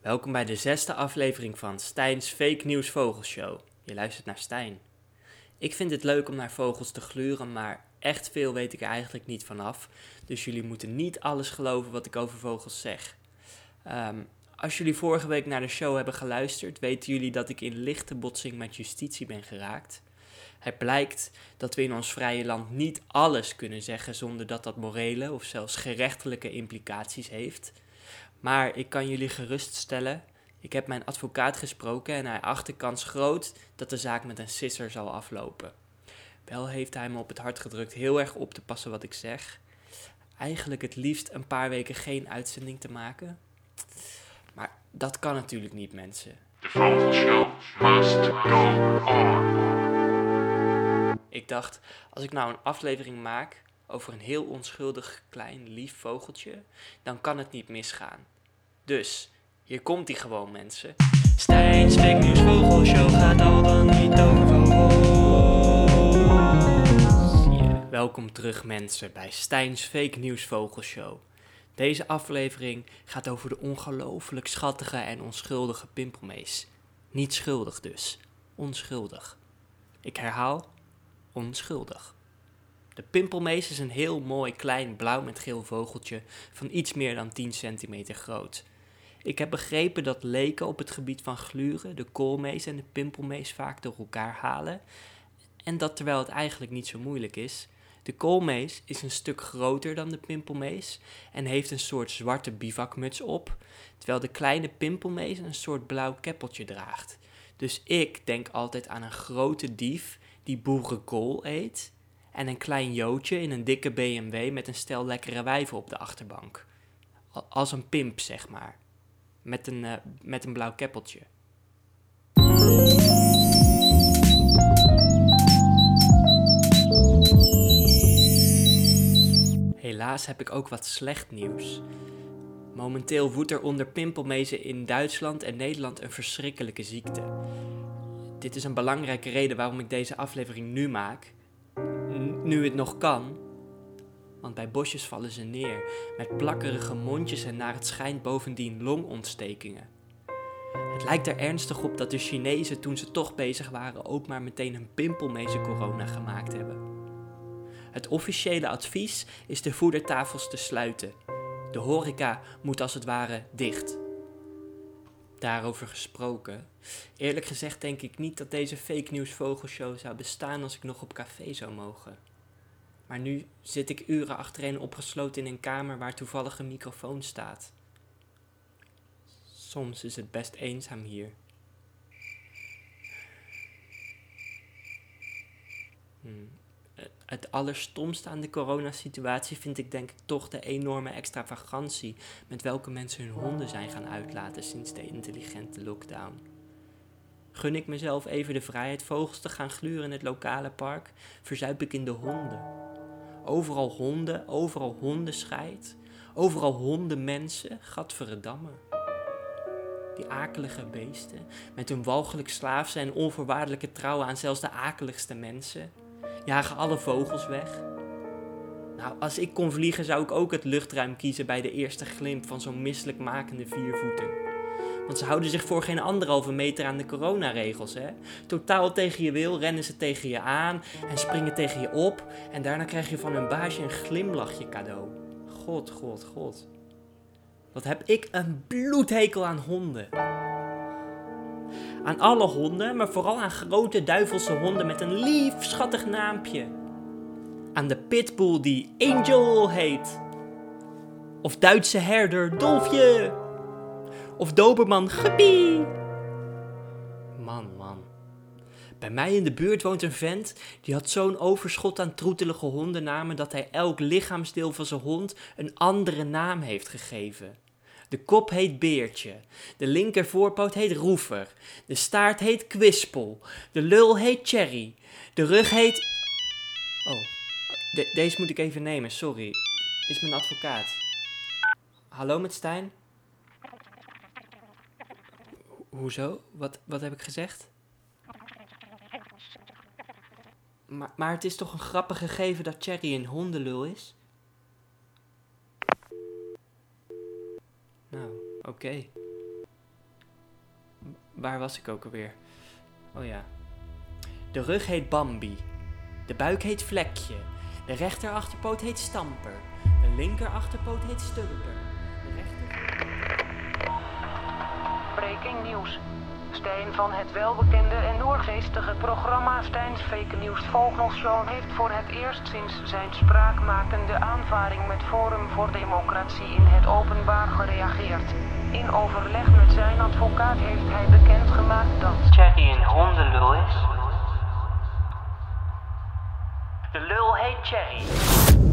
welkom bij de zesde aflevering van Stijn's Fake News Vogelshow. Je luistert naar Stijn. Ik vind het leuk om naar vogels te gluren, maar echt veel weet ik er eigenlijk niet vanaf. Dus jullie moeten niet alles geloven wat ik over vogels zeg. Ehm, als jullie vorige week naar de show hebben geluisterd, weten jullie dat ik in lichte botsing met justitie ben geraakt. Het blijkt dat we in ons vrije land niet alles kunnen zeggen zonder dat dat morele of zelfs gerechtelijke implicaties heeft. Maar ik kan jullie geruststellen, ik heb mijn advocaat gesproken en hij acht de kans groot dat de zaak met een sisser zal aflopen. Wel heeft hij me op het hart gedrukt heel erg op te passen wat ik zeg. Eigenlijk het liefst een paar weken geen uitzending te maken. Maar dat kan natuurlijk niet, mensen. The Vogelshow must go on. Ik dacht, als ik nou een aflevering maak over een heel onschuldig klein lief vogeltje, dan kan het niet misgaan. Dus, hier komt hij gewoon, mensen. Stijn's Fake News Vogelshow gaat al dan niet over welkom terug, mensen, bij Stijn's Fake News Vogelshow. Deze aflevering gaat over de ongelooflijk schattige en onschuldige pimpelmees. Niet schuldig dus, onschuldig. Ik herhaal, onschuldig. De pimpelmees is een heel mooi klein blauw met geel vogeltje van iets meer dan 10 centimeter groot. Ik heb begrepen dat leken op het gebied van gluren de koolmees en de pimpelmees vaak door elkaar halen. En dat terwijl het eigenlijk niet zo moeilijk is. De koolmees is een stuk groter dan de pimpelmees en heeft een soort zwarte bivakmuts op, terwijl de kleine pimpelmees een soort blauw keppeltje draagt. Dus ik denk altijd aan een grote dief die boerenkool eet en een klein joodje in een dikke BMW met een stel lekkere wijven op de achterbank. Al- Als een pimp, zeg maar. Met een, eh, met een blauw keppeltje. Helaas heb ik ook wat slecht nieuws. Momenteel woedt er onder pimpelmezen in Duitsland en Nederland een verschrikkelijke ziekte. Dit is een belangrijke reden waarom ik deze aflevering nu maak. Nu het nog kan. Want bij bosjes vallen ze neer met plakkerige mondjes en naar het schijnt bovendien longontstekingen. Het lijkt er ernstig op dat de Chinezen toen ze toch bezig waren ook maar meteen een pimpelmezen corona gemaakt hebben. Het officiële advies is de voedertafels te sluiten. De horeca moet als het ware dicht. Daarover gesproken. Eerlijk gezegd denk ik niet dat deze fake news vogelshow zou bestaan als ik nog op café zou mogen. Maar nu zit ik uren achtereen opgesloten in een kamer waar toevallig een microfoon staat. Soms is het best eenzaam hier. Hmm. Het allerstomste aan de coronasituatie vind ik denk ik toch de enorme extravagantie met welke mensen hun honden zijn gaan uitlaten sinds de intelligente lockdown. Gun ik mezelf even de vrijheid vogels te gaan gluren in het lokale park, verzuip ik in de honden. Overal honden, overal hondenscheid, overal hondenmensen, gadverdamme. Die akelige beesten, met hun walgelijk slaafse en onvoorwaardelijke trouw aan zelfs de akeligste mensen jagen alle vogels weg. Nou, als ik kon vliegen zou ik ook het luchtruim kiezen bij de eerste glimp van zo'n misselijkmakende viervoeter. Want ze houden zich voor geen anderhalve meter aan de coronaregels, hè. Totaal tegen je wil rennen ze tegen je aan en springen tegen je op. En daarna krijg je van hun baasje een glimlachje cadeau. God, god, god. Wat heb ik een bloedhekel aan honden. Aan alle honden, maar vooral aan grote duivelse honden met een lief, schattig naampje. Aan de pitbull die Angel heet. Of Duitse herder Dolfje. Of doberman Guppy. Man, man. Bij mij in de buurt woont een vent die had zo'n overschot aan troetelige hondennamen dat hij elk lichaamsdeel van zijn hond een andere naam heeft gegeven. De kop heet Beertje. De linker voorpoot heet Roever. De staart heet Kwispel. De lul heet Cherry. De rug heet. Oh, de- deze moet ik even nemen, sorry. Is mijn advocaat. Hallo met Stijn? Ho- hoezo? Wat, wat heb ik gezegd? Maar, maar het is toch een grappig gegeven dat Cherry een hondenlul is? Nou, oké. waar was ik ook alweer? Oh ja. De rug heet Bambi. De buik heet Vlekje. De rechter achterpoot heet Stamper. De linker achterpoot heet Stumper. Nieuws. Stijn van het welbekende en doorgeestige programma Stijn's Fake News Vogelshow heeft voor het eerst sinds zijn spraakmakende aanvaring met Forum voor Democratie in het openbaar gereageerd. In overleg met zijn advocaat heeft hij bekendgemaakt dat Cherry een hondenlul is? De lul heet Cherry.